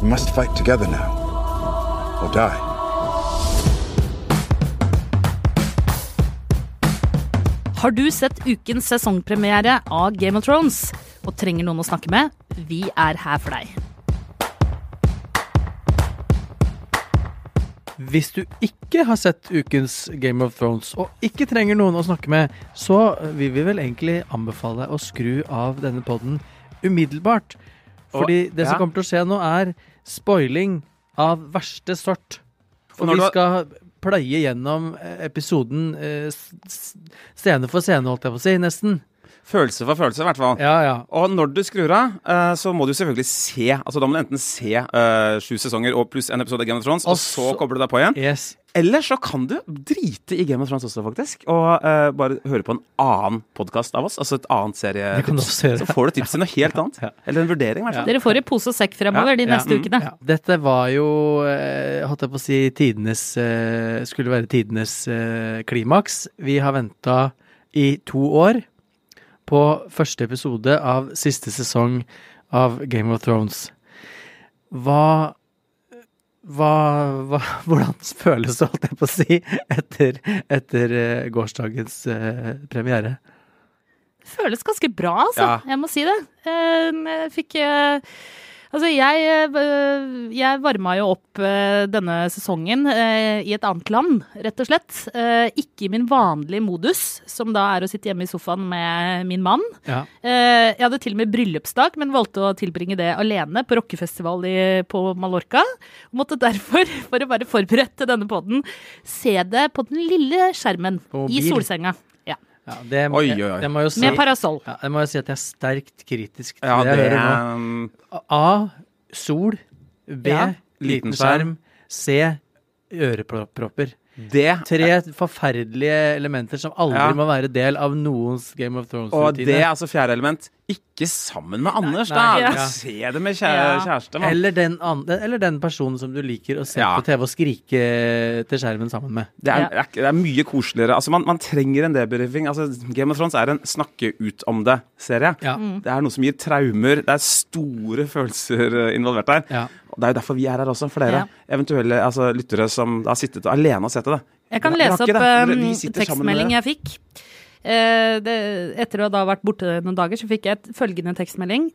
We must fight together now, or die. Har du sett ukens sesongpremiere av Game of Thrones og trenger noen å snakke med? Vi er her for deg. Hvis du ikke har sett ukens Game of Thrones og ikke trenger noen å snakke med, så vil vi vel egentlig anbefale deg å skru av denne podden umiddelbart. Fordi Og- det som ja. kommer til å skje nå, er spoiling av verste sort. Og vi skal pleie gjennom eh, episoden eh, scene for scene, holdt jeg på å si, nesten. Følelse for følelse, i hvert fall. Ja, ja. Og når du skrur av, uh, så må du selvfølgelig se Altså Da må du enten se uh, sju sesonger og pluss en episode av Game of Thrones, og, Og så så- koble deg på igjen. Yes. Eller så kan du drite i Game of Thrones også, faktisk. Og uh, bare høre på en annen podkast av oss. Altså et annet serie. Det kan du også gjøre. Så får du tips til noe helt annet. Ja. Eller en vurdering, i hvert fall. Dere får i pose og sekk fremover de neste mm, ukene. Ja. Dette var jo, holdt jeg på å si, tidenes Skulle være tidenes klimaks. Vi har venta i to år på første episode av siste sesong av Game of Thrones. Hva hva, hva, hvordan føles det, holdt jeg på å si, etter, etter eh, gårsdagens eh, premiere? føles ganske bra, altså. Ja. Jeg må si det. Eh, Jeg fikk eh, Altså, jeg, eh, jeg varma jo opp eh, denne sesongen eh, i et annet land, rett og slett. Ikke i min vanlige modus, som da er å sitte hjemme i sofaen med min mann. Ja. Jeg hadde til og med bryllupsdag, men valgte å tilbringe det alene på rockefestival på Mallorca. Og måtte derfor, for å være forberedt til denne poden, se det på den lille skjermen i solsenga. Ja. Ja, det, Oi, oi, oi. Det må jeg jo si. Med parasoll. Ja, det må jeg si at jeg er sterkt kritisk til Ja, det jeg hører nå. um, A. Sol. B. Ja. Liten skjerm. C. Ørepropper. Det Tre forferdelige elementer som aldri Ja. må være del av noens Game of Og Thrones-rutine. det, er altså fjerde element, ikke sammen med Anders, da. Nei, ja. Se det med kjære, Ja. kjæreste. Eller den, eller den personen som du liker å se Ja. på TV og skrike til skjermen sammen med. Det er, Ja. det er, det er mye koseligere. Altså, man, man trenger en debriefing. Altså, Game of Thrones er en snakke ut om det-serie. Ja. Mm. Det er noe som gir traumer. Det er store følelser eh, involvert der. Det er jo derfor vi er her også, for dere Ja. eventuelle altså, lyttere som har sittet alene og sett det. Jeg kan lese opp med tekstmelding jeg fikk. Eh, det, etter å da ha vært borte noen dager, så fikk jeg et følgende tekstmelding.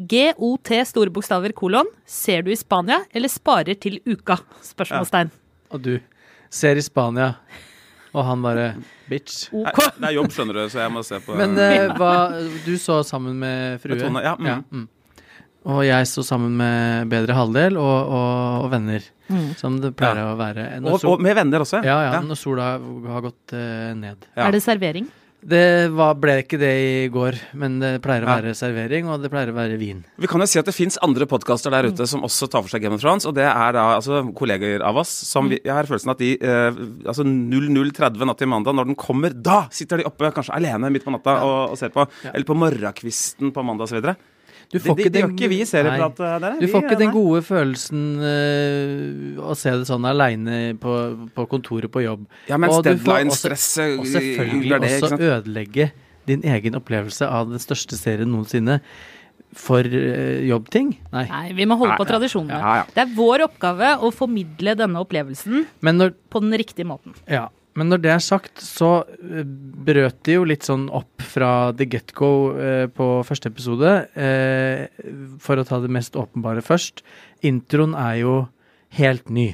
GOT store bokstaver kolon. Ser du i Spania, eller sparer til uka? Spørsmålstegn. Og du ser i Spania, og han bare Bitch. Nei, Det er jobb, skjønner du, så jeg må se på Men eh, hva Du så sammen med frue? Med ja, mm. mm. Og jeg så sammen med bedre halvdel og, og, og venner, som det pleier å være. Når og, sol- og med venner også. ja, ja, når sola har gått uh, ned. Ja. Er det servering? Det var, ble ikke det i går, men det pleier å Ja. være servering, og det pleier å være vin. Vi kan jo si at det fins andre podkaster der ute som også tar for seg Game of Thrones, og det er da altså kolleger av oss som vi, Jeg har følelsen at de eh, altså 00.30 natt til mandag, når den kommer, da sitter de oppe kanskje alene midt på natta og, og ser på. Eller på morgenkvisten på mandag osv. Du Det, det, det gjør ikke vi i serieprat. Du får ikke den gode følelsen uh, å se det sånn aleine på, på kontoret på jobb. Ja, mens Og deadline-stresset Og selvfølgelig det, også ødelegge din egen opplevelse av den største serien noensinne for eh, jobbting. Nei. Nei, vi må holde på tradisjonene. Ja, ja. Det er vår oppgave å formidle denne opplevelsen Men når, på den riktige måten. ja, men når det er sagt, så eh, brøt det jo litt sånn opp fra the get-go eh, på første episode. Eh, for å ta det mest åpenbare først. Introen er jo helt ny.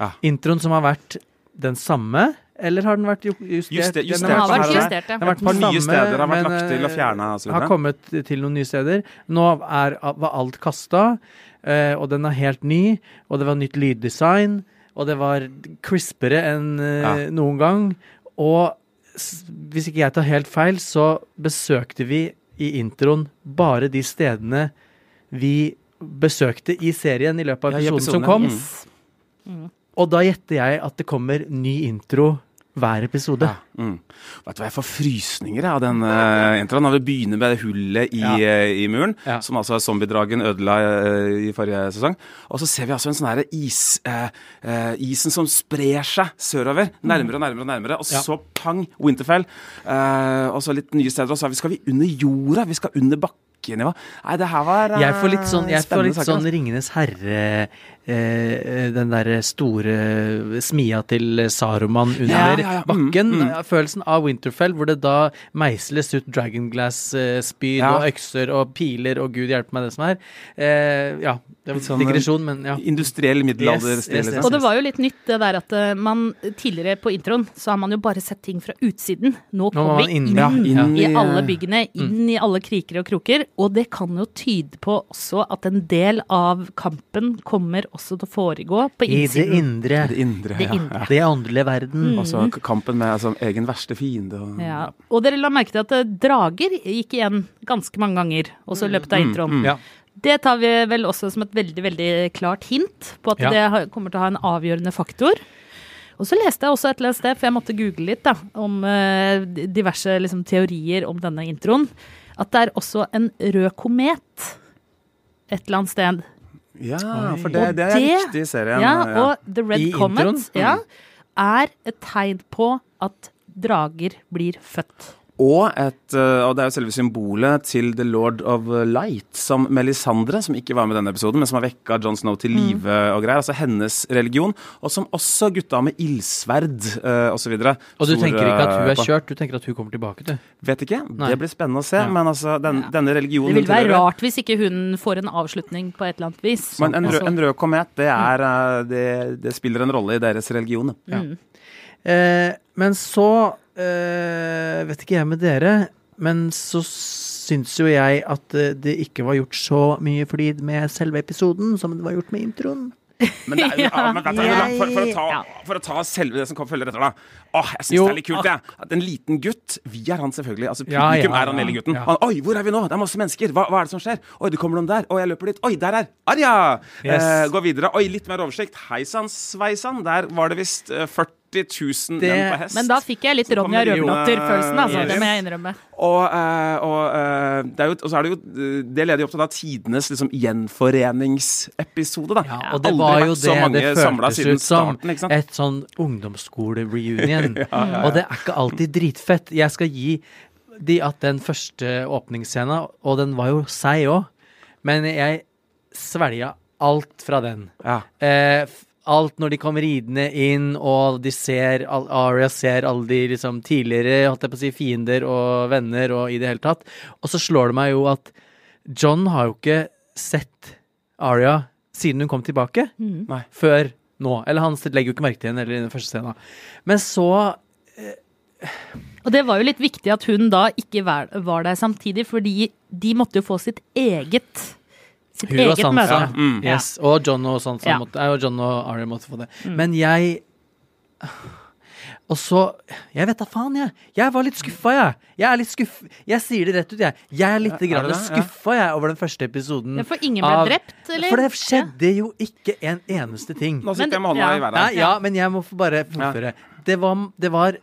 Ja. Introen som har vært den samme, eller har den vært justert? Juste- justert Den har vært justert, ja. Den har vært den nye steder har vært lagt til og eh, fjerna har kommet til noen nye steder. Nå er, var alt kasta, eh, og den er helt ny, og det var nytt lyddesign, og det var crispere enn eh, Ja. noen gang. Og hvis ikke jeg tar helt feil, så besøkte vi i introen bare de stedene vi besøkte i serien i løpet av Ja, episoden som kom. kom. Mm. Og da gjetter jeg at det kommer ny intro hver episode. Ja. Mm. Vet du hva, Jeg får frysninger av den uh, introen. Når vi begynner med det hullet i, Ja. uh, i muren, Ja. som altså zombiedragen ødela uh, i forrige sesong. Og så ser vi altså en sånn her is, uh, isen som sprer seg sørover. Nærmere og nærmere og nærmere. Og så pang, Winterfell. Og så litt nye steder. Og så vi- skal vi under jorda. Vi skal under bakken. Teknikknivå. Nei, det her var Jeg får litt sånn, eh, jeg får litt saker, sånn altså. Ringenes herre eh, Den derre store smia til Saruman under Ja, ja, ja. Mm, bakken. mm. Følelsen av Winterfell, hvor det da meisles ut Dragonglass-spyd Ja. og økser og piler og gud hjelpe meg det som er. Eh, ja, det var sånn, digresjon, men ja. Industriell middelalderstil. Yes, yes, yes, Og det var jo litt nytt det der at eh, man tidligere på introen så har man jo bare sett ting fra utsiden. Nå kommer vi man inn, ja, inn i i- alle byggene, inn i alle kriker og kroker. Og det kan jo tyde på også at en del av kampen kommer også til å foregå på innsiden. I det indre. Det indre. Det indre. ja. Det åndelige verden. Altså kampen med altså, egen verste fiende. Og, Ja. Og dere la merke til at eh, drager gikk igjen ganske mange ganger, også i løpet av introen. Ja. Det tar vi vel også som et veldig veldig klart hint på at Ja. det kommer til å ha en avgjørende faktor. Og så leste jeg også et eller annet sted, for jeg måtte google litt da, om eh, diverse liksom, teorier om denne introen, at det er også en rød komet et eller annet sted. Ja, for det, det er det- viktig i serien. Ja, ja. og The Red I Comet ja, er et tegn på at drager blir født. Og, et, eh, og det er jo selve symbolet til The Lord of Light, som Melisandre, som ikke var med i denne episoden, men som har vekka John Snow til Mm. live og greier. Altså hennes religion. Og som også gutta med ildsverd uh, osv. Og du tenker ikke at hun er kjørt, du tenker at hun kommer tilbake, du. Vet ikke. Nei. Det blir spennende å se. Ja. Men altså, den, Ja. denne religionen Det vil være tilhører- rart hvis ikke hun får en avslutning på et eller annet vis. Men en rød, en rød komet, det, er, mm. det, det spiller en rolle i deres religion. Ja. mm. Eh, men så eh, Vet ikke jeg med dere, men så syns jo jeg at eh, det ikke var gjort så mye flid med selve episoden som det var gjort med introen. Men, det er, jo- ja, men Jeg- for, for, å ta, for å ta selve det som kom følger etter, da. Åh, jeg syns det er litt kult, jeg. At en liten gutt Vi er han selvfølgelig. Altså, publikum ja, er han ja, lille gutten. ja. Han, Oi, hvor er vi nå? Det er masse mennesker. Hva, hva er det som skjer? Oi, det kommer noen der. Oi, jeg løper dit. Oi, der er Arja! Yes. Eh, gå videre. Oi, litt mer oversikt. Hei sann, sveisann. Der var det visst eh, 40 000 Det- menn på hest. Men da fikk jeg litt Så Ronja Røverdatter-følelsen, altså. yes. Det må jeg innrømme. Og, eh, og, eh, det er jo, og så er det jo Det leder jo opp til da tidenes liksom, gjenforeningsepisode. da. Ja, og det Aldri var jo det det føltes ut som. starten. Et sånn ungdomsskole-reunion. Og det er ikke alltid dritfett. Jeg skal gi de at den første åpningsscena, og den var jo seig òg, men jeg svelga alt fra den. Ja. Eh, alt når de kom ridende inn, og de ser Aria ser alle de liksom tidligere holdt jeg på å si, fiender og venner og i det hele tatt. Og så slår det meg jo at John har jo ikke sett Aria siden hun kom tilbake, Nei. før nå. Eller han legger jo ikke merke til henne eller i den første scenen. Men så Og det var jo litt viktig at hun da ikke var, var der samtidig, fordi de måtte jo få sitt eget sitt Hun eget Sansa. møte. Ja, mm. Yes, og John og Sansa Ja. måtte, og John og Ari måtte få det. Men jeg Og så Jeg vet da faen, jeg. Jeg var litt skuffa, jeg. Jeg er litt skuff... Jeg sier det rett ut, jeg. Jeg er litt er? Ja. skuffa, jeg, over den første episoden. Ja, for ingen ble av- drept, eller? For det skjedde jo ikke en eneste ting. Nå Men- sitter jeg med hånda ja. i været. Ja, men jeg må bare fullføre. Det, var, det var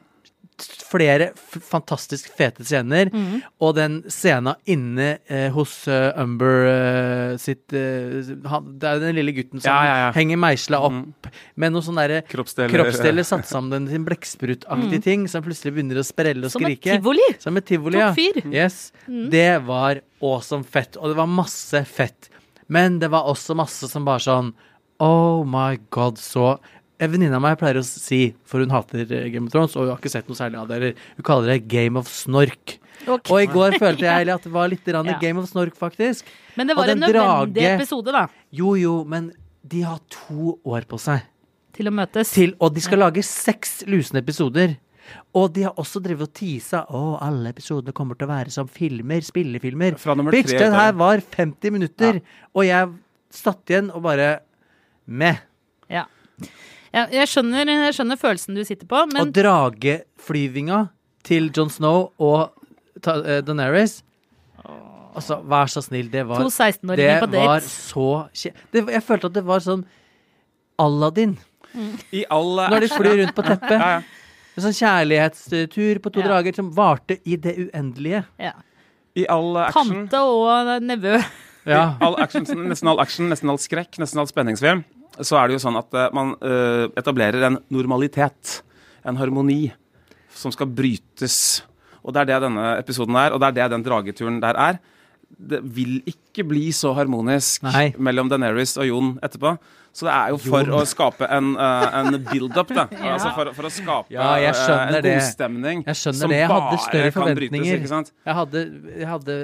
flere fantastisk fete scener, Mm. og den scena inne eh, hos uh, Umber uh, sitt uh, han, Det er den lille gutten som Ja, ja, ja. henger meisla opp med noe sånn derre Kroppsdeler. kroppsdeler satt sammen til en blekksprutaktig ting som plutselig begynner å sprelle og. Som et skrike. tivoli. Som et tivoli, ja. Topp fyr. Yes. Det var awesome fett, og det var masse fett. Men det var også masse som bare sånn Oh my god, så En venninne av meg pleier å si, for hun hater eh, Game of Thrones, og hun har ikke sett noe særlig av det, eller hun kaller det Game of Snork. Okay. Og i går følte jeg at det var litt grann Ja. Game of Snork, faktisk. Men det var en nødvendig drage- episode, da, Jo, jo, men de har to år på seg. til å møtes. til, og de skal lage seks lusende episoder. Og de har også drevet og teasa Å, alle episodene kommer til å være som filmer, spillefilmer. Fra nummer Bitch, tre den her var 50 minutter, og jeg satt igjen og bare Meh. Ja. Ja, jeg, skjønner, jeg skjønner følelsen du sitter på, men og drageflyvinga til John Snow og ta, eh, Daenerys Altså, vær så snill, det var to 16-åringer på Det var så kje... Det, jeg følte at det var sånn Aladdin. I all Når de flyr rundt på teppet. Ja, ja. En sånn kjærlighetstur på to Ja. drager som varte i det uendelige. Ja. I all action. Tante og nevø. Ja. all action, nesten all action, nesten all skrekk, nesten all spenningsfilm, så er det jo sånn at eh, man eh, etablerer en normalitet, en harmoni, som skal brytes. Og det er det denne episoden er, og det er det den drageturen der er. det vil ikke bli så harmonisk Nei. mellom Daenerys og Jon etterpå. Så det er jo for å skape en, uh, en build-up, da. Ja. Altså for, for å skape Ja, en det. god stemning som det. Bare kan brytes, ikke sant? Jeg hadde, jeg hadde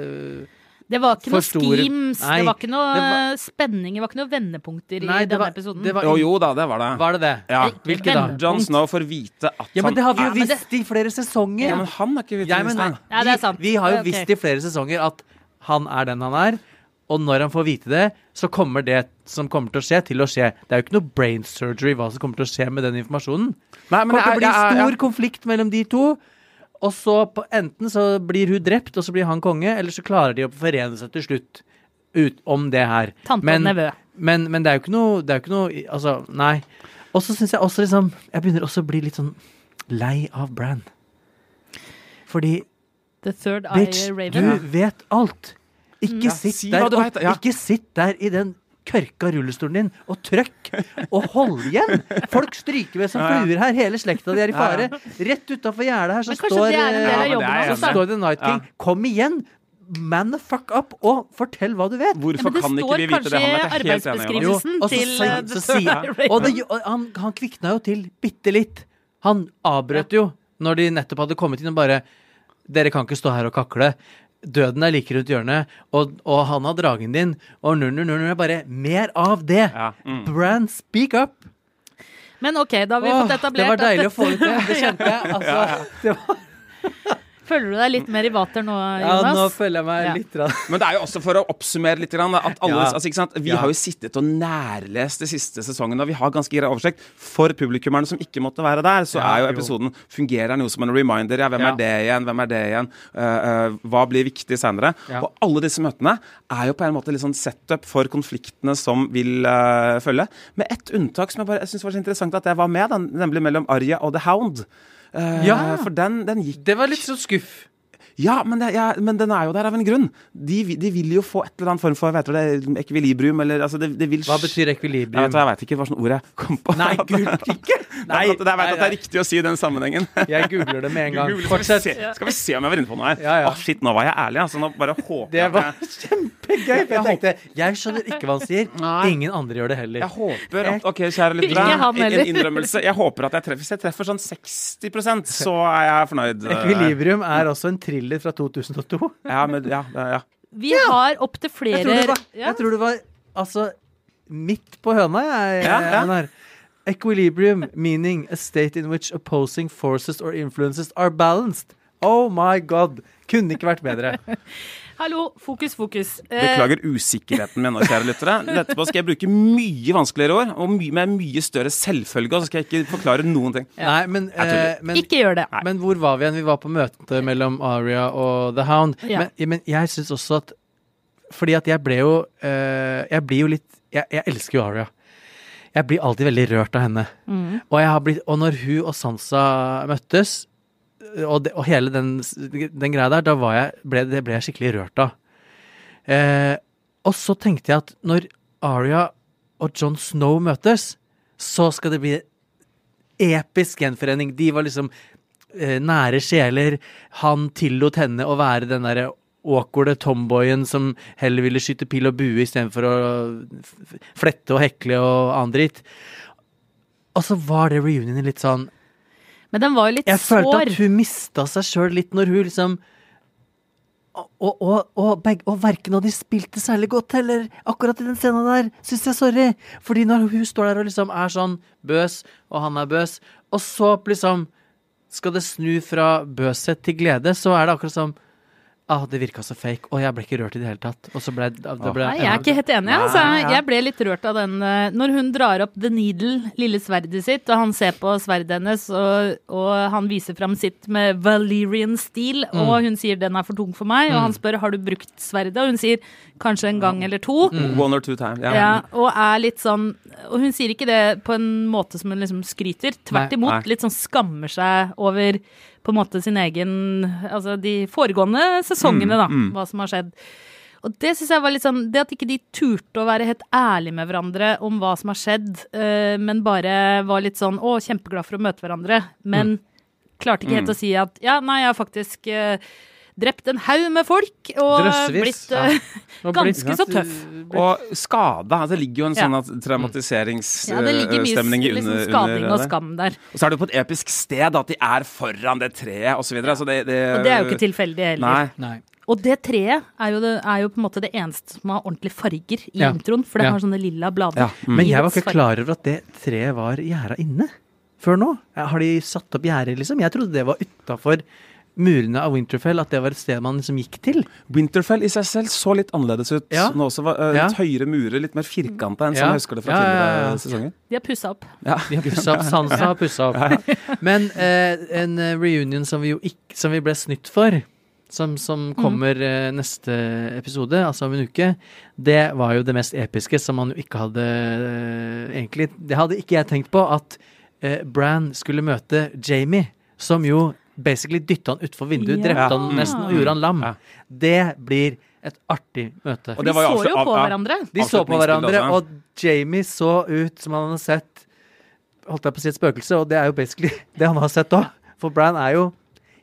Det var ikke noe schemes, det var ikke noe det var- spenning, det var ikke noe vendepunkter Nei, i denne var- episoden. var- Jo, jo da, det var det. Var det det? Ja. Hvilke da? John Snow får vite at Ja, men det har vi jo Ja, visst visst i flere sesonger. Ja, men han har ikke Ja, men, vitsen. Ja, det er sant. Vi, vi har jo okay. visst i flere sesonger at han er den han er. Og når han får vite det, så kommer det som kommer til å skje, til å skje. Det er jo ikke noe brain surgery hva som kommer til å skje med den informasjonen. Nei, Det men kommer til å bli jeg- ja, stor konflikt mellom de to. Og så på, enten så blir hun drept, og så blir han konge, eller så klarer de å forene seg til slutt ut om det her. Tante men, og nevø. men, men det er jo ikke noe, det er jo ikke noe Altså, nei. Og så syns jeg også liksom Jeg begynner også å bli litt sånn lei av Bran. Fordi The Third Eye Bitch, Raven. du vet alt. Ikke Ja, sitt si der og, ja. Ikke sitt der i den kørka rullestolen din og trøkk og hold igjen! Folk stryker ved som Ja, ja. fluer her. Hele slekta di er i fare. Rett utafor gjerdet her så står det en del av eh, det er så står The Night King. Kom igjen! Man the fuck up og fortell hva du vet. Hvorfor ja, kan ikke vi vite det? Han er helt enig arbeidsbeskrivelsen. Jo, Beskrivelsen og så, til, eh, så sier Og, det, og han, han kvikna jo til bitte litt. Han avbrøt jo når de nettopp hadde kommet inn og bare Dere kan ikke stå her og kakle. Døden er like rundt hjørnet, og, og han har dragen din. Og nur, nur, nur, nur, bare mer av det. Ja. Mm. Bran, speak up! Men OK, da har vi Åh, fått etablert det var deilig at å få ut det. Det kjente jeg. Altså, det var, Føler du deg litt mer i vater nå, Jonas? ja, nå føler jeg meg Ja. litt rann. Men det er jo også for å oppsummere litt. grann, At alle, Ja. altså, ikke sant? Vi Ja. har jo sittet og nærlest de siste sesongene, og vi har ganske grei oversikt. For publikummerne som ikke måtte være der, så Ja, er jo jo. episoden fungerer den jo som en reminder. Ja, hvem Ja. er det igjen? Hvem er det igjen? Uh, uh, hva blir viktig senere? Ja. Og alle disse møtene er jo på en måte litt sånn setup for konfliktene som vil uh, følge. Med ett unntak som jeg bare jeg synes var så interessant at jeg var med, den, nemlig mellom Arja og The Hound. Eh, Ja. For den, den gikk Det var litt så skuff. Ja, men, det, ja, men den er jo der av en grunn. De, de vil jo få et eller annet form for vet du, det, ekvilibrium, eller altså det, det vil Hva betyr Jeg vet, ekvilibrium? jeg vet ikke hva slags ord jeg kom på. Nei, gud, ikke! Nei, Nei, jeg vet nei, at det er riktig å si i den sammenhengen. Jeg googler det med en gang. Google, skal, vi Fortsett. se, skal vi se om jeg var inne på noe her? Ja, ja. Oh, shit, nå var jeg ærlig. Altså, nå bare håper Det var jeg kjempegøy. For jeg tenkte jeg skjønner ikke hva han sier. Nei. Ingen andre gjør det heller. jeg håper at Ok, kjære lyttere. En innrømmelse. Jeg håper at jeg treffer Hvis jeg treffer sånn 60% så er jeg fornøyd. Ekvilibrium er også en thriller fra 2002. Ja, men, ja, ja. Vi har opptil flere Jeg tror var, ja. jeg tror det var altså midt på høna, jeg. Ja, ja. Equilibrium, meaning a state in which opposing forces or influences are balanced. Oh my god! Kunne ikke vært bedre. Hallo, fokus, fokus. Eh, Beklager usikkerheten min nå, kjære lyttere. Etterpå skal jeg bruke mye vanskeligere år, og my med mye større selvfølge, og så skal jeg ikke forklare noen ting. Nei, men, eh, men, ikke gjør det. Nei. men hvor var vi igjen? Vi var på møtet mellom Aria og The Hound. Ja. Men, men jeg syns også at Fordi at jeg ble jo eh, Jeg blir jo litt jeg, jeg elsker jo Aria. Jeg blir alltid veldig rørt av henne. Mm. Og, jeg har blitt, og når hun og Sansa møttes, og, det, og hele den, den greia der, da jeg, ble, det ble jeg skikkelig rørt av. Eh, og så tenkte jeg at når Aria og John Snow møtes, så skal det bli episk gjenforening. De var liksom eh, nære sjeler. Han tillot henne å være den derre awkwarde tomboyen som heller ville skyte pil og bue istedenfor å flette og hekle og annen dritt. Og så var det reunionen litt sånn Men den var jo litt Jeg følte at hun mista seg sjøl litt når hun liksom og, og, og, begge, og verken av de spilte særlig godt heller. Akkurat i den scenen der, syns jeg sorry. Fordi når hun står der og liksom er sånn bøs, og han er bøs, og så liksom skal det snu fra bøshet til glede, så er det akkurat som Ah, det virka så fake, og jeg ble ikke rørt i det hele tatt. Og så ble det ble, Nei, jeg er ikke helt enig. Nei, Altså. Jeg ble litt rørt av den eh, Når hun drar opp The Needle, lille sverdet sitt, og han ser på sverdet hennes, og, og han viser fram sitt med Valerian steel, Mm. og hun sier 'den er for tung for meg', og han spør 'har du brukt sverdet', og hun sier 'kanskje en gang eller to'. One or two times. Yeah. Ja, og er litt sånn Og hun sier ikke det på en måte som hun liksom skryter. Tvert Nei, imot. nei. Litt sånn skammer seg over på en måte sin egen Altså de foregående sesongene, da. Hva som har skjedd. Og det synes jeg var litt sånn Det at ikke de turte å være helt ærlige med hverandre om hva som har skjedd, øh, men bare var litt sånn Å, kjempeglad for å møte hverandre. Men klarte ikke helt å si at Ja, nei, jeg har faktisk eh, drept en haug med folk og Drøssevis, blitt ja. eh, Og ganske blitt- så tøff. Og skada. Det ligger jo en Ja. sånn traumatiseringsstemning Ja, mye liksom, under, skading under og skam der. Og så er det jo på et episk sted at de er foran det treet osv. Så det, det, Og det er jo ikke tilfeldig heller. Nei. Nei. Og det treet er jo, det, er jo på en måte det eneste som har ordentlige farger i Ja. introen, for det Ja. har sånne lilla blader. Ja. Mm. Men jeg var ikke klar over at det treet var gjerda inne før nå. Har de satt opp gjerder, liksom? Jeg trodde det var utafor murene av Winterfell, at det var et sted man liksom gikk til. Winterfell i seg selv så litt annerledes ut. Ja. Nå også var uh, Ja. høyere murer, litt mer firkanta enn Ja. som jeg husker det fra tidligere ja. sesonger. De har pussa opp. Ja. De har pussa opp. Sansa har pussa opp. Men uh, en eh, reunion som vi jo ikke Som vi ble snytt for, som, som kommer eh, neste episode, altså om en uke, det var jo det mest episke som man jo ikke hadde Egentlig Det hadde ikke jeg tenkt på, at eh, Bran skulle møte Jamie, som jo basically dytta han utfor vinduet, Ja. drepte han nesten og gjorde han lam. Ja. Det blir et artig møte. Og De det var så jo på av- hverandre. De så på hverandre, og Jamie så ut som han hadde sett Holdt jeg på å si et spøkelse, og det er jo basically det han har sett òg. For Bran er jo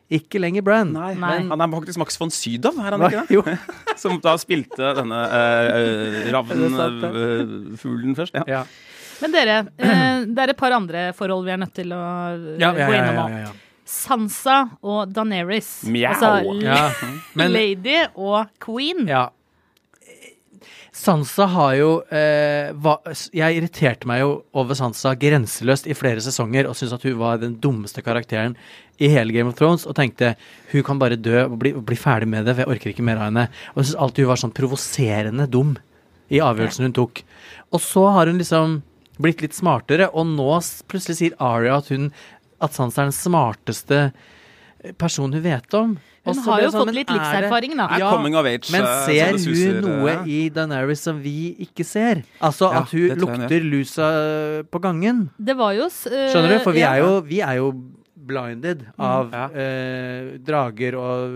ikke lenger Bran. Nei, Nei. han er faktisk Max von Sydow, er han ikke det? Jo. Som da spilte denne uh, Er det ravnfuglen først. Ja. Ja. Men dere, eh, det er et par andre forhold vi er nødt til å eh, Ja, gå ja, innom ja, nå. ja, ja. Sansa og Daenerys. Mjau. Altså Ja, men- lady og queen. ja. Sansa har jo eh, va, Jeg irriterte meg jo over Sansa grenseløst i flere sesonger og syntes at hun var den dummeste karakteren i hele Game of Thrones og tenkte hun kan bare dø og bli, bli ferdig med det, for jeg orker ikke mer av henne. Og jeg syns alltid hun var sånn provoserende dum i avgjørelsen hun tok. Og så har hun liksom blitt litt smartere, og nå plutselig sier Aria at hun at Sansa er den smarteste personen hun vet om. Hun har jo sånn, fått litt er livserfaring, da. Ja, age. Men eh, ser suser, hun noe eh, i Daenerys som vi ikke ser? Altså Ja, at hun lukter lusa på gangen? Det var jo eh, Skjønner du? For vi ja. er jo, vi er jo blinded av Ja. uh, drager og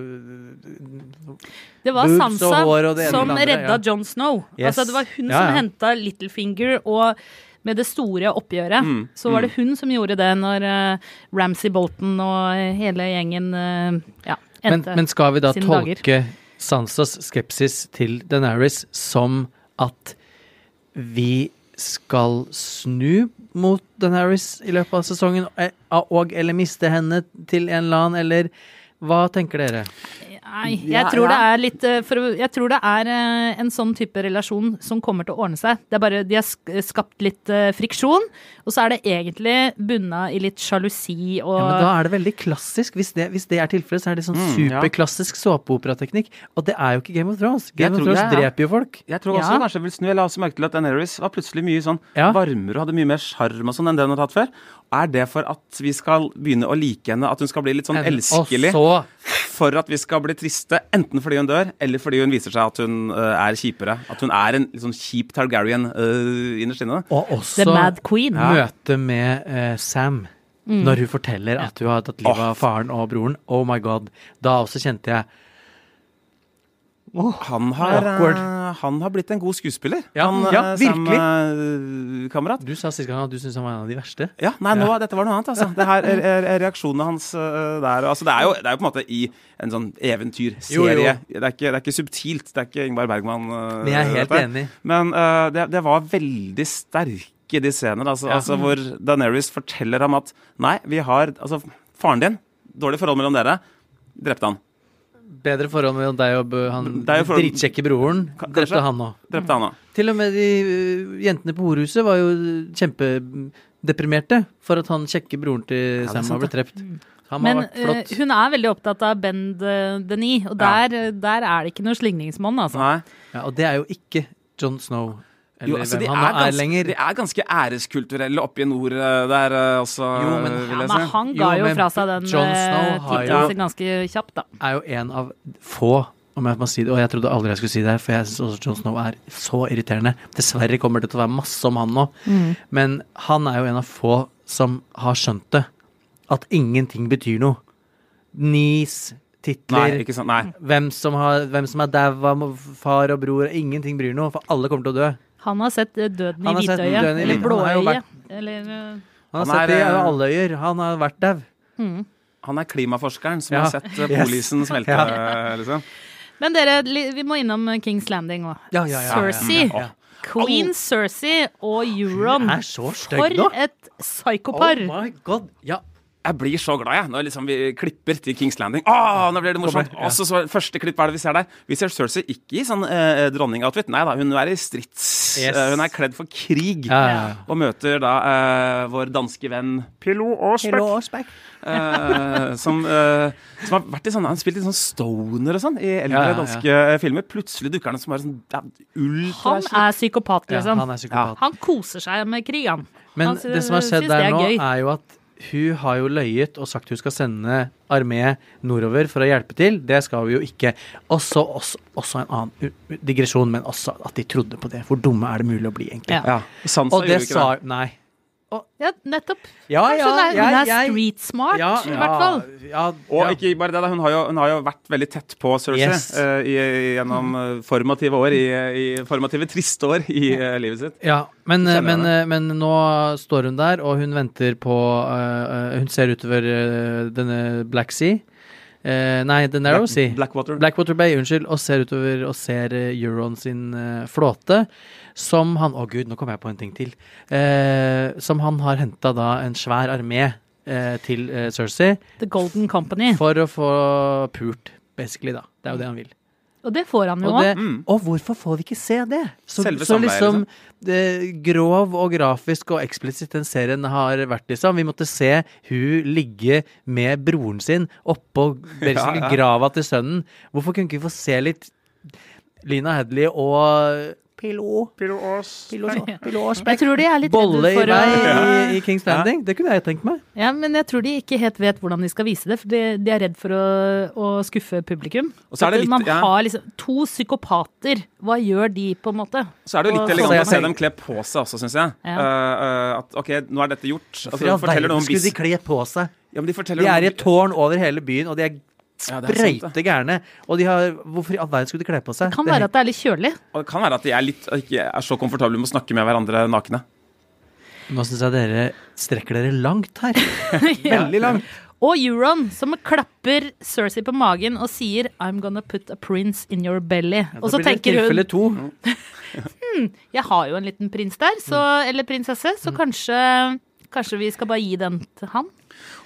Det var og Sansa og det som redda ja. Jon Snow. Yes. Altså, det var hun Ja, som henta Littlefinger, og med det store oppgjøret Mm, så var det hun som gjorde det når uh, Ramsay Bolton og hele gjengen uh, ja, men, endte. men skal vi da tolke tolke Sansas skepsis til Daenerys som at vi skal snu mot Daenerys i løpet av sesongen, eh, og eller miste henne til en eller annen, eller hva tenker dere? Nei, jeg tror det ja. er litt eh, for, Jeg tror det er eh, en sånn type relasjon som kommer til å ordne seg. Det er bare De har skapt litt eh, friksjon, og så er det egentlig bunna i litt sjalusi og Ja, men da er det veldig klassisk. Hvis det, hvis det er tilfellet, så er det sånn Mm, superklassisk såpeoperateknikk. Og det er jo ikke Game of Thrones. Game Jeg of Thrones ja, ja. dreper jo folk. Jeg tror også Ja. kanskje vil snu. Jeg la også merke til at Daenerys var plutselig mye sånn Ja. varmere og hadde mye mer sjarm og sånn enn det hun har tatt før. Er det for at vi skal begynne å like henne, at hun skal bli litt sånn elskelig? Og så For at vi skal bli triste, enten fordi hun dør, eller fordi hun viser seg at hun uh, er kjipere. At hun er en sånn kjip Targaryen uh, innerst inne. Og også The Mad Queen. møtet med uh, Sam. Mm. Når hun forteller at hun har tatt livet av faren og broren. Oh my god. Da også kjente jeg Han har, Awkward. Han har blitt en god skuespiller. Ja, han, ja, virkelig. Sam, virkelig. øh, kamerat. Du sa sist gang at du syntes han var en av de verste. Ja, nei, nå, dette var noe annet, altså. Det her er, er, er reaksjonene hans øh, der. Altså, det, er jo, det er jo på en måte i en sånn eventyrserie. Det, er ikke, det er ikke subtilt. Det er ikke Ingvar Bergman. øh, Men jeg er helt dette. enig. Men uh, det, det var veldig sterke de scener, altså, Ja. altså, hvor Daenerys forteller ham at nei, vi har Altså, faren din, dårlig forhold mellom dere, drepte han. Bedre forhold mellom deg og han dritkjekke broren. Drepte han òg. Drepte han òg. Til og med de øh, jentene på horhuset var jo kjempedeprimerte for at han kjekke broren til er Sam blitt drept. Han Men har vært eh, flott. hun er veldig opptatt av Ben de- Denis, og Ja. der, der er det ikke noe slingringsmonn, altså. Nei. Ja, og det er jo ikke Jon Snow. Eller Jo, altså, hvem er han er ganske, lenger. de er ganske æreskulturelle oppe i nord der øh, også, Jo, men- vil Ja, jeg men si. han ga jo jo fra seg den Jon Snow eh, tittelen ganske kjapt, da. er jo en av få, om jeg må si det, og jeg trodde aldri jeg skulle si det for jeg syns også John Snow er så irriterende. Dessverre kommer det til å være masse om han nå, men han er jo en av få som har skjønt det. At ingenting betyr noe. Nis, Nei, titler, ikke sant. Nei. hvem som, har, hvem som er daua, far og bror, ingenting bryr noe, for alle kommer til å dø. Han har sett eh, døden i hvitøyet. Eller hvitøyet. Han har blåøyet. Eller eh, Han har sett det i eh, alle øyer. Han har vært dau. mm. Han er klimaforskeren som Ja. har sett polisen Yes. smelte, liksom. Men dere, vi må innom Kings Landing òg. Ja, ja, ja. Cersei. Ja, ja. Queen Cersei og Euron. Hun er så stygg For et psykopar. Oh my god. Ja. Jeg blir så glad jeg, når liksom vi klipper til Kings Landing. Åh, nå blir det morsomt! Og så så første klipp, hva er det vi ser der? Vi ser Cersei ikke i sånn eh, dronningoutfit. Nei da, hun er i strids. Yes. Eh, hun er kledd for krig. Ja. Og møter da eh, vår danske venn Pilo Aasbæk. eh, som, eh, som har vært i sånn, han spilt i sånn stoner og sånn i eldre Ja, ja, ja. danske filmer. Plutselig dukker han opp som bare sånn ja, ultra Han er psykopat, ja, liksom. han er psykopat. Han koser seg med krig, han. Men Han det som har skjedd der er nå, er jo at hun har jo løyet og sagt hun skal sende armé nordover for å hjelpe til. Det skal vi jo ikke. Også, også, også en annen digresjon, men også at de trodde på det. Hvor dumme er det mulig å bli, egentlig? Ja. Ja, Sansa Og det gjorde ikke sa det. Nei. Ja, nettopp. Ja, Kanskje hun er, hun er jeg- street smart, ja, i hvert fall. Ja, Og ja. ikke bare det, hun har, jo, hun har jo vært veldig tett på Cersei Yes. uh, i, gjennom uh, formative år, i, i formative triste år i uh, livet sitt. Ja, men, men, men nå står hun der, og hun venter på Hun ser utover denne Black Sea. Eh, nei, The Narrow Black- Sea. Blackwater. Blackwater Bay, unnskyld, og ser utover og ser eh, Euron sin eh, flåte, som han Å gud, nå kom jeg på en ting til. Eh, som han har henta da en svær armé eh, til eh, Cersei The Golden Company. for å få pult, basically, da. Det er jo det han vil. Og det får han jo Og, òg. det, Mm. og hvorfor får vi ikke se det? Så, Selve så liksom det, grov og grafisk og eksplisitt den serien har vært, liksom. Vi måtte se hun ligge med broren sin oppå Ja, ja. grava til sønnen. Hvorfor kunne ikke vi få se litt Lina Hedley og Pillo Pillo Jeg tror de er litt Bolle for i vei å i, i Kings Landing? Det kunne jeg tenkt meg. Ja, men jeg tror de ikke helt vet hvordan de skal vise det, for de, de er redd for å, å skuffe publikum. Og så er det litt- Man ja. har liksom to psykopater. Hva gjør de, på en måte? Så er det jo litt elegant å se dem kle på seg også, syns jeg. Ja. Eh, eh, at OK, nå er dette gjort. Altså, For i all forteller noe verden skulle de kle på seg. Ja, men de De er i et tårn over hele byen, og de er Ja, sprøyte gærne. Og de har Hvorfor i all verden skulle de kle på seg? Det kan være at det er litt kjølig. Og det kan være at de er litt ikke er så komfortable med å snakke med hverandre nakne. Nå syns jeg dere strekker dere langt her. Veldig langt. Og Euron, som klapper Cersei på magen og sier 'I'm gonna put a prince in your belly'. og så Da blir det tenker hun tilfelle to. Jeg har jo en liten prins der, så, Mm. eller prinsesse, så kanskje, kanskje vi skal bare gi den til han?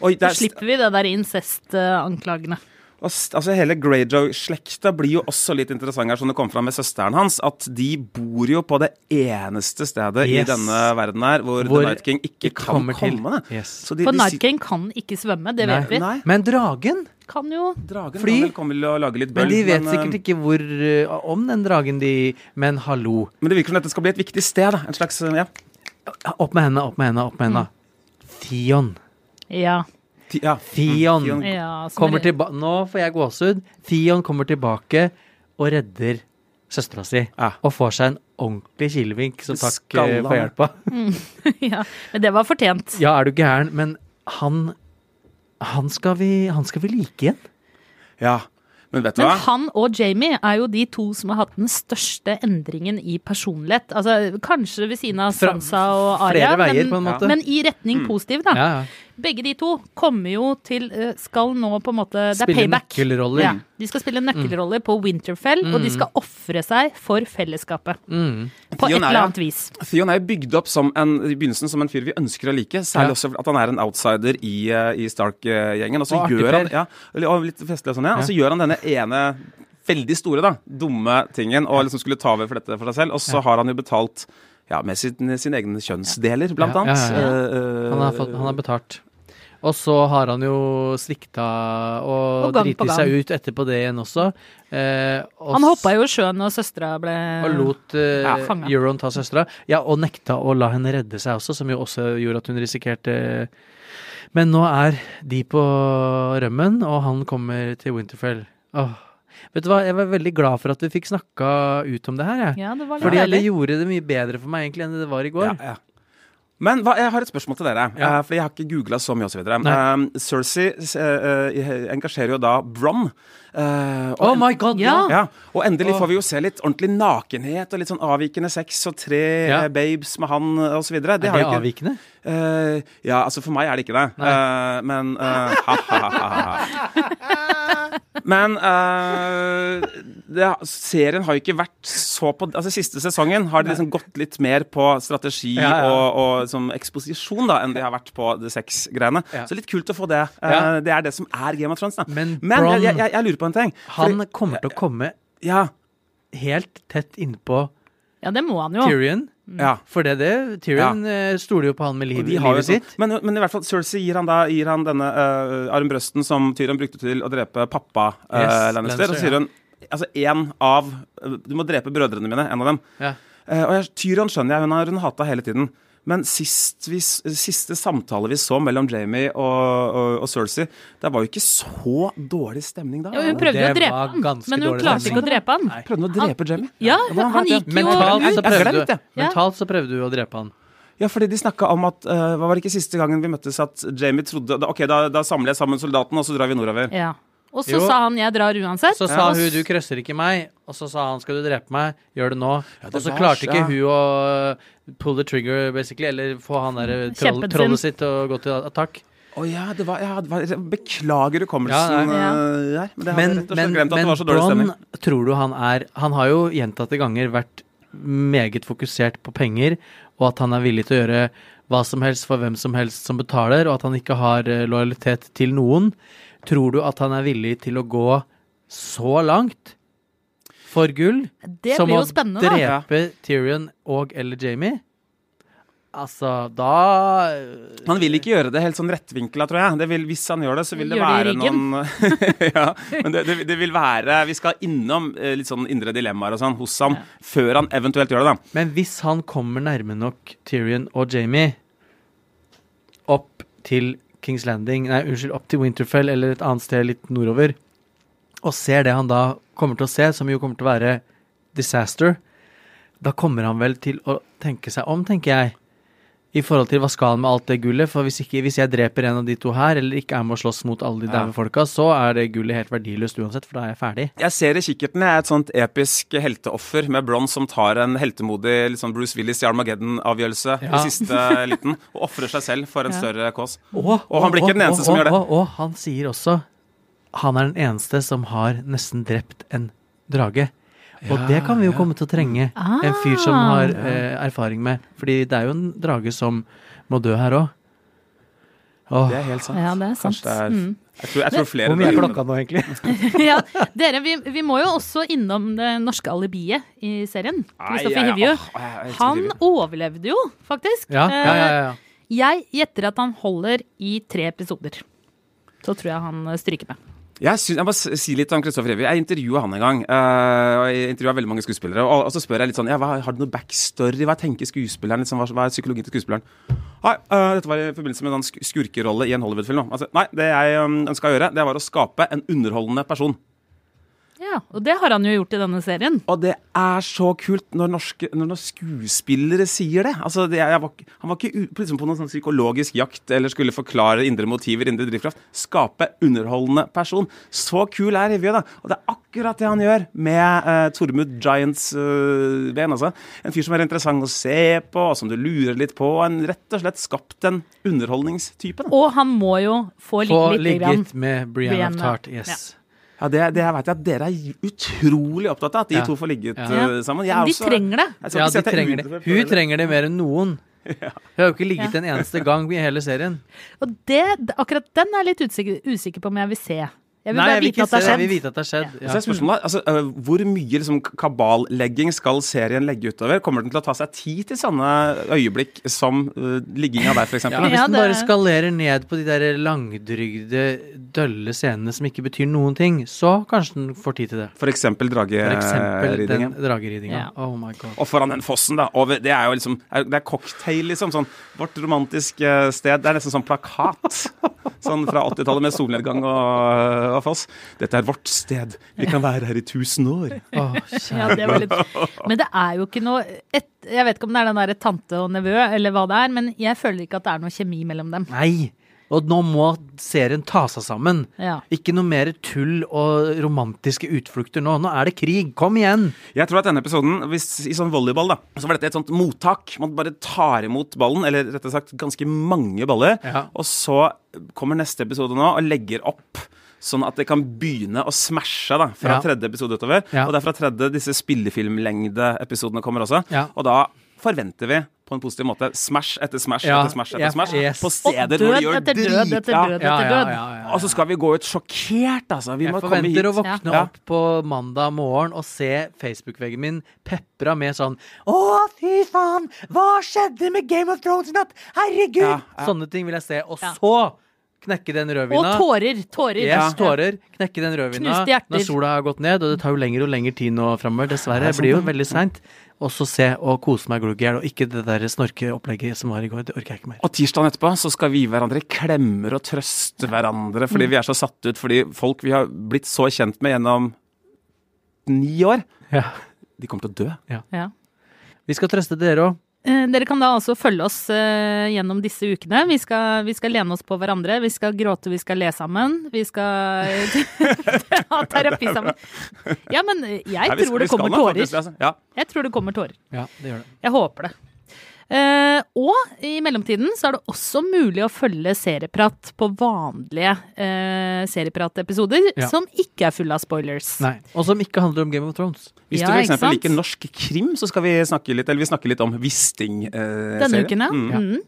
Oi, Så er, slipper vi det der incestanklagene. Altså Hele Greyjoy-slekta blir jo også litt interessant her, som det kom fram med søsteren hans. At de bor jo på det eneste stedet Yes. i denne verden her hvor, Hvor The Night King ikke ikke kan komme. Yes. Så de, For de Night King kan ikke svømme, det Nei. vet vi. Nei, Men dragen? Kan jo dragen Fly. kan vel komme til å lage litt bøl Men de vet men, sikkert eh, ikke hvor uh, om den dragen de Men hallo. Men det virker som dette skal bli et viktig sted. Da. En slags, eh, ja. Opp med hendene, opp med hendene, opp med henne. Theon. Ja. Ja. Theon Theon. ja kommer er- tilbake Nå får jeg gåsehud. Theon kommer tilbake og redder søstera si. Ja. Og får seg en ordentlig kilevink som takk Skalla. eh, for hjelpa. ja. Men det var fortjent. Ja, er du gæren? Men han Han skal vi, han skal vi like igjen. ja. Men vet du Men hva? han og Jamie er jo de to som har hatt den største endringen i personlighet. Altså, kanskje ved siden av Sansa og Arya, men, men i retning positiv, da. Ja, ja. Begge de to kommer jo til eh, Skal nå på en måte Det er Spille payback. nøkkelroller. Ja, de skal spille nøkkelroller på Winterfell, og de skal ofre seg for fellesskapet. Mm. På Theon et eller annet vis. Theon er jo bygd opp som en, i begynnelsen som en fyr vi ønsker å like. Særlig Ja. også at han er en outsider i, eh, i Stark-gjengen. Og så Og gjør han ja, og litt festlig og sånn, ja. Og så gjør han denne ene veldig store, da, dumme tingen, og liksom skulle ta over for dette for seg selv. Og så har han jo betalt ja, med sin, sine egne kjønnsdeler, blant Ja, annet. ja, ja. Eh, Han, har fått, han har betalt. Og så har han jo svikta og, Og driti seg ut etterpå det igjen også. Eh, og Han hoppa jo i sjøen når søstera ble og lot eh, Ja. Euron ta søstera. Ja, og nekta å la henne redde seg også, som jo også gjorde at hun risikerte Men nå er de på rømmen, og han kommer til Winterfell. Åh. Vet du hva, jeg var veldig glad for at vi fikk snakka ut om det her, jeg. Ja, det var Fordi det gjorde det mye bedre for meg egentlig enn det var i går. Ja, ja. Men hva, jeg har et spørsmål til dere, Ja. eh, fordi jeg har ikke googla så mye osv. Um, Cersei eh, eh, engasjerer jo da Bron. Uh, Oh my god! Ja. ja, og endelig får vi jo se litt ordentlig nakenhet og litt sånn avvikende sex og tre Ja. babes med han osv. videre. Er det ikke- avvikende? Uh, ja, altså for meg er det ikke det. Uh, men uh, ha, ha, ha, ha. Men uh, det, serien har jo ikke vært så på Altså Siste sesongen har de liksom gått litt mer på strategi Ja, ja. og, og som eksposisjon da enn de har vært på The Sex-greiene. Ja. Så litt kult å få det. Uh, Ja. Det er det som er Game of Thrones. da Men Men Bron, jeg, jeg, jeg lurer på en ting. Han Fordi- kommer til å komme ja, helt tett innpå Ja, det må han jo. Tyrion. Ja. For det, det Tyrion ja. stoler jo på han med liv, livet sånn- sitt. men, men i hvert fall Cersei gir han da gir han denne uh, armbrøsten som Tyrion brukte til å drepe pappa uh, Yes, Lannister. Og så sier hun altså én av eh, Du må drepe brødrene mine, en av dem. Ja. Uh, og jeg, Tyrion skjønner jeg, hun har hun hata hele tiden. Men sist vi, siste samtale vi så mellom Jamie og, og, og Cersei, det var jo ikke så dårlig stemning da. Ja, hun prøvde jo å drepe han, men hun klarte stemning. ikke å drepe han. Nei. Prøvde hun å drepe Jamie? Ja, var han gikk jo Mentalt så, prøvde. Ja. mentalt så prøvde hun å drepe han. Ja, fordi de snakka om at uh, Hva var det ikke siste gangen vi møttes, at Jamie trodde Ok, da, da samler jeg sammen soldatene, og så drar vi nordover. Ja. Og så Jo. sa han 'jeg drar uansett'. Så sa hun 'du krøsser ikke meg', og så sa han 'skal du drepe meg', gjør det nå. det og så var klarte ikke hun å pull the trigger, basically, eller få han der troll, Kjeppen sin. trollet sitt til å gå til attakk. Å ja, det var, ja, det var Beklager hukommelsen Ja, ja. eh, der. Men det Men, rett og slett men, glemt at men det var så dårlig stemning. Bronn, tror du han er Han har jo gjentatte ganger vært meget fokusert på penger, og at han er villig til å gjøre hva som helst for hvem som helst som betaler, og at han ikke har eh, lojalitet til noen. Tror du at han er villig til å gå så langt for gull Det som blir å jo spennende, da. drepe Tyrion og eller Jamie? Altså, da Han vil ikke gjøre det helt sånn rettvinkla, tror jeg. Det vil, hvis han gjør det, så vil det Gjør det være ryggen. noen Ja, men det, det, det vil være Vi skal innom eh, litt sånn indre dilemmaer og sånn hos ham før han eventuelt gjør det, da. Men hvis han kommer nærme nok Tyrion og Jamie opp til Kings Landing, nei, unnskyld, opp til Winterfell eller et annet sted litt nordover, og ser det han da kommer til å se, som jo kommer til å være disaster, da kommer han vel til å tenke seg om, tenker jeg, i forhold til hva skal han med alt det gullet, for hvis, ikke, hvis jeg dreper en av de to her, eller ikke er med å slåss mot alle de Ja. daue folka, så er det gullet helt verdiløst uansett, for da er jeg ferdig. Jeg ser i kikkerten jeg, er et sånt episk helteoffer med Bronn som tar en heltemodig sånn Bruce Willis i Armageddon-avgjørelse Ja. i siste liten, og ofrer seg selv for en Ja. større kås. Og, Og han blir ikke den eneste som gjør det. Og, og, og han sier også han er den eneste som har nesten drept en drage. Og Ja, det kan vi jo ja. komme til å trenge en fyr som har eh, erfaring med. Fordi det er jo en drage som må dø her òg. Det er helt sant. Ja, det er sant. Kanskje det er Mm. Jeg tror, jeg tror flere Hvor mye er klokka nå, egentlig? ja, dere, vi, vi må jo også innom det norske alibiet i serien. Kristoffer Hivju. Han overlevde jo, faktisk. Ja, ja, ja, ja. Eh, Jeg gjetter at han holder i tre episoder. Så tror jeg han eh, stryker med. Jeg, synes, jeg må si litt om Kristoffer Evy. Jeg intervjua han en gang. eh, og jeg intervjua veldig mange skuespillere. Og, og så spør jeg litt sånn ja, hva, Har du noe backstory? Hva tenker skuespilleren? Liksom, hva, hva er psykologien til skuespilleren? Nei, uh, dette var i forbindelse med en skurkerolle i en Hollywood-film. Altså, nei, det jeg um, ønska å gjøre, det var å skape en underholdende person. Ja, Og det har han jo gjort i denne serien. Og det er så kult når, norske, når, skuespillere sier det. Altså, det jeg var, han var ikke liksom på noen sånn psykologisk jakt eller skulle forklare indre motiver, indre drivkraft. Skape underholdende person. Så kul er Evje, da. Og det er akkurat det han gjør med uh, Tormod Giants uh, ben. Altså. En fyr som er interessant å se på, og som du lurer litt på. En rett og slett skapt en underholdningstype. Da. Og han må jo få ligge Få ligget med Brianna Brianna, Tart. Yes. Ja, det, det vet jeg at dere er utrolig opptatt av, at de Ja. to får ligget Ja. uh, sammen. Jeg er De også- trenger det. Jeg Ja, de er trenger det. Hun Hun trenger det mer enn noen. Hun har jo ikke ligget Ja. en eneste gang i hele serien. Og det, akkurat den er jeg litt usikker, usikker på om jeg vil se. Jeg vil Nei, bare jeg vil vite at det har. Jeg vil vite at det har skjedd. Så er spørsmålet, altså, øh, Hvor mye liksom, kaballegging skal serien legge utover? Kommer den til å ta seg tid til sånne øyeblikk som uh, ligginga der, f.eks.? Ja, Ja. hvis den bare skalerer ned på de der langdrygde, dølle scenene som ikke betyr noen ting, så kanskje den får tid til det. For eksempel For eksempel drageridningen. drageridinga. Ja. Oh my god. Og foran den fossen, da. Over, det er jo liksom Det er cocktail, liksom. Sånn, vårt romantiske sted. Det er nesten sånn plakat. Sånn fra 80-tallet med solnedgang og, og foss. Dette er vårt sted. Vi kan være her i tusen år. Oh, Ja, det var litt... Men det er jo ikke noe et, Jeg vet ikke om det er den derre tante og nevø, eller hva det er, men jeg føler ikke at det er noe kjemi mellom dem. Nei! Og nå må serien ta seg sammen. Ja. Ikke noe mer tull og romantiske utflukter nå. Nå er det krig. Kom igjen! Jeg tror at denne episoden, hvis, i sånn volleyball, da, så var dette et sånt mottak. Man bare tar imot ballen, eller rett og slett ganske mange baller. Ja. Og så kommer neste episode nå og legger opp. Sånn at det kan begynne å smashe da, fra Ja. tredje episode utover. Ja. Og det er fra tredje disse spillefilmlengde-episodene kommer også. Ja. Og da forventer vi på en positiv måte smash etter smash Ja, etter smash etter ja, smash. yes. På steder hvor de gjør etter død etter død Ja, etter ja, død. ja, ja. Og så skal vi gå ut sjokkert, altså. Vi Jeg må komme forventer å våkne Ja. opp på mandag morgen og se Facebook-veggen min pepra med sånn Å, fy faen! Hva skjedde med Game of Thrones i natt? Herregud! Ja, ja. Sånne ting vil jeg se. Og Ja. så knekke den Og tårer. Tårer. Yes, tårer. Knekke den rødvina Knuste hjerter. når sola har gått ned, og det tar jo lenger og lenger tid nå framover. Dessverre. Det blir jo veldig seint. Og så se og kose meg glugg i hjel, og ikke det der snorkeopplegget som var i går. Det orker jeg ikke mer. Og tirsdagen etterpå så skal vi gi hverandre klemmer og trøste hverandre fordi vi er så satt ut. Fordi folk vi har blitt så kjent med gjennom ni år, Ja. de kommer til å dø. Ja. Vi skal trøste dere òg. Eh, Dere kan da altså følge oss eh, gjennom disse ukene. Vi skal, vi skal lene oss på hverandre. Vi skal gråte, vi skal le sammen. Vi skal ha terapi sammen. Ja, men eh, jeg vi skal- tror det kommer tårer. altså. Jeg tror det kommer tårer. Ja, det gjør det. Jeg håper det. Eh, og i mellomtiden så er det også mulig å følge Serieprat på vanlige eh, Serieprat-episoder Ja. som ikke er fulle av spoilers. Nei. Og som ikke handler om Game of Thrones. Hvis Ja, du f.eks. liker norsk krim, så skal vi snakke litt, eller vi snakke litt om Wisting. Eh, Denne uken, ja. Mm. Mhm.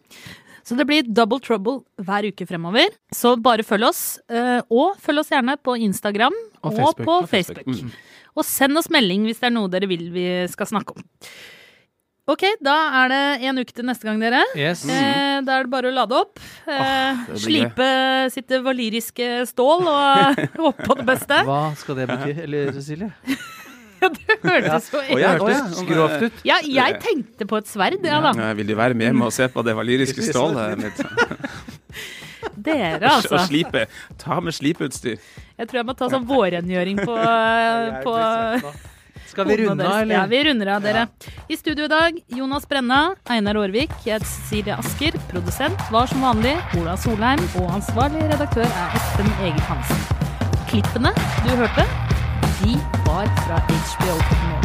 Så det blir double trouble hver uke fremover. Så bare følg oss. eh, Og følg oss gjerne på Instagram Og og, Facebook. på Og Facebook. Facebook. Og send oss melding hvis det er noe dere vil vi skal snakke om. Ok, da er det en uke til neste gang, dere. Yes. Eh, da er det bare å lade opp. Eh, det slipe slipe sitt valyriske stål og håpe på det beste. Hva skal det bety? Eller Cecilie? Det hørtes så ja. Grovt ut. Ja, jeg tenkte på et sverd, ja da. Ja, vil du være med med å se på det valyriske stålet mitt? Dere, Og altså. slipe. Ta med slipeutstyr. Jeg tror jeg må ta sånn vårrengjøring på, på Skal vi runde av, eller? Ja, vi runder av, dere. I studio i dag, Jonas Brenna, Einar Aarvik, jeg Cecilie Asker. Produsent var som vanlig Ola Solheim, og ansvarlig redaktør er Espen Egil Hansen. Klippene du hørte, de var fra HBO Nordic.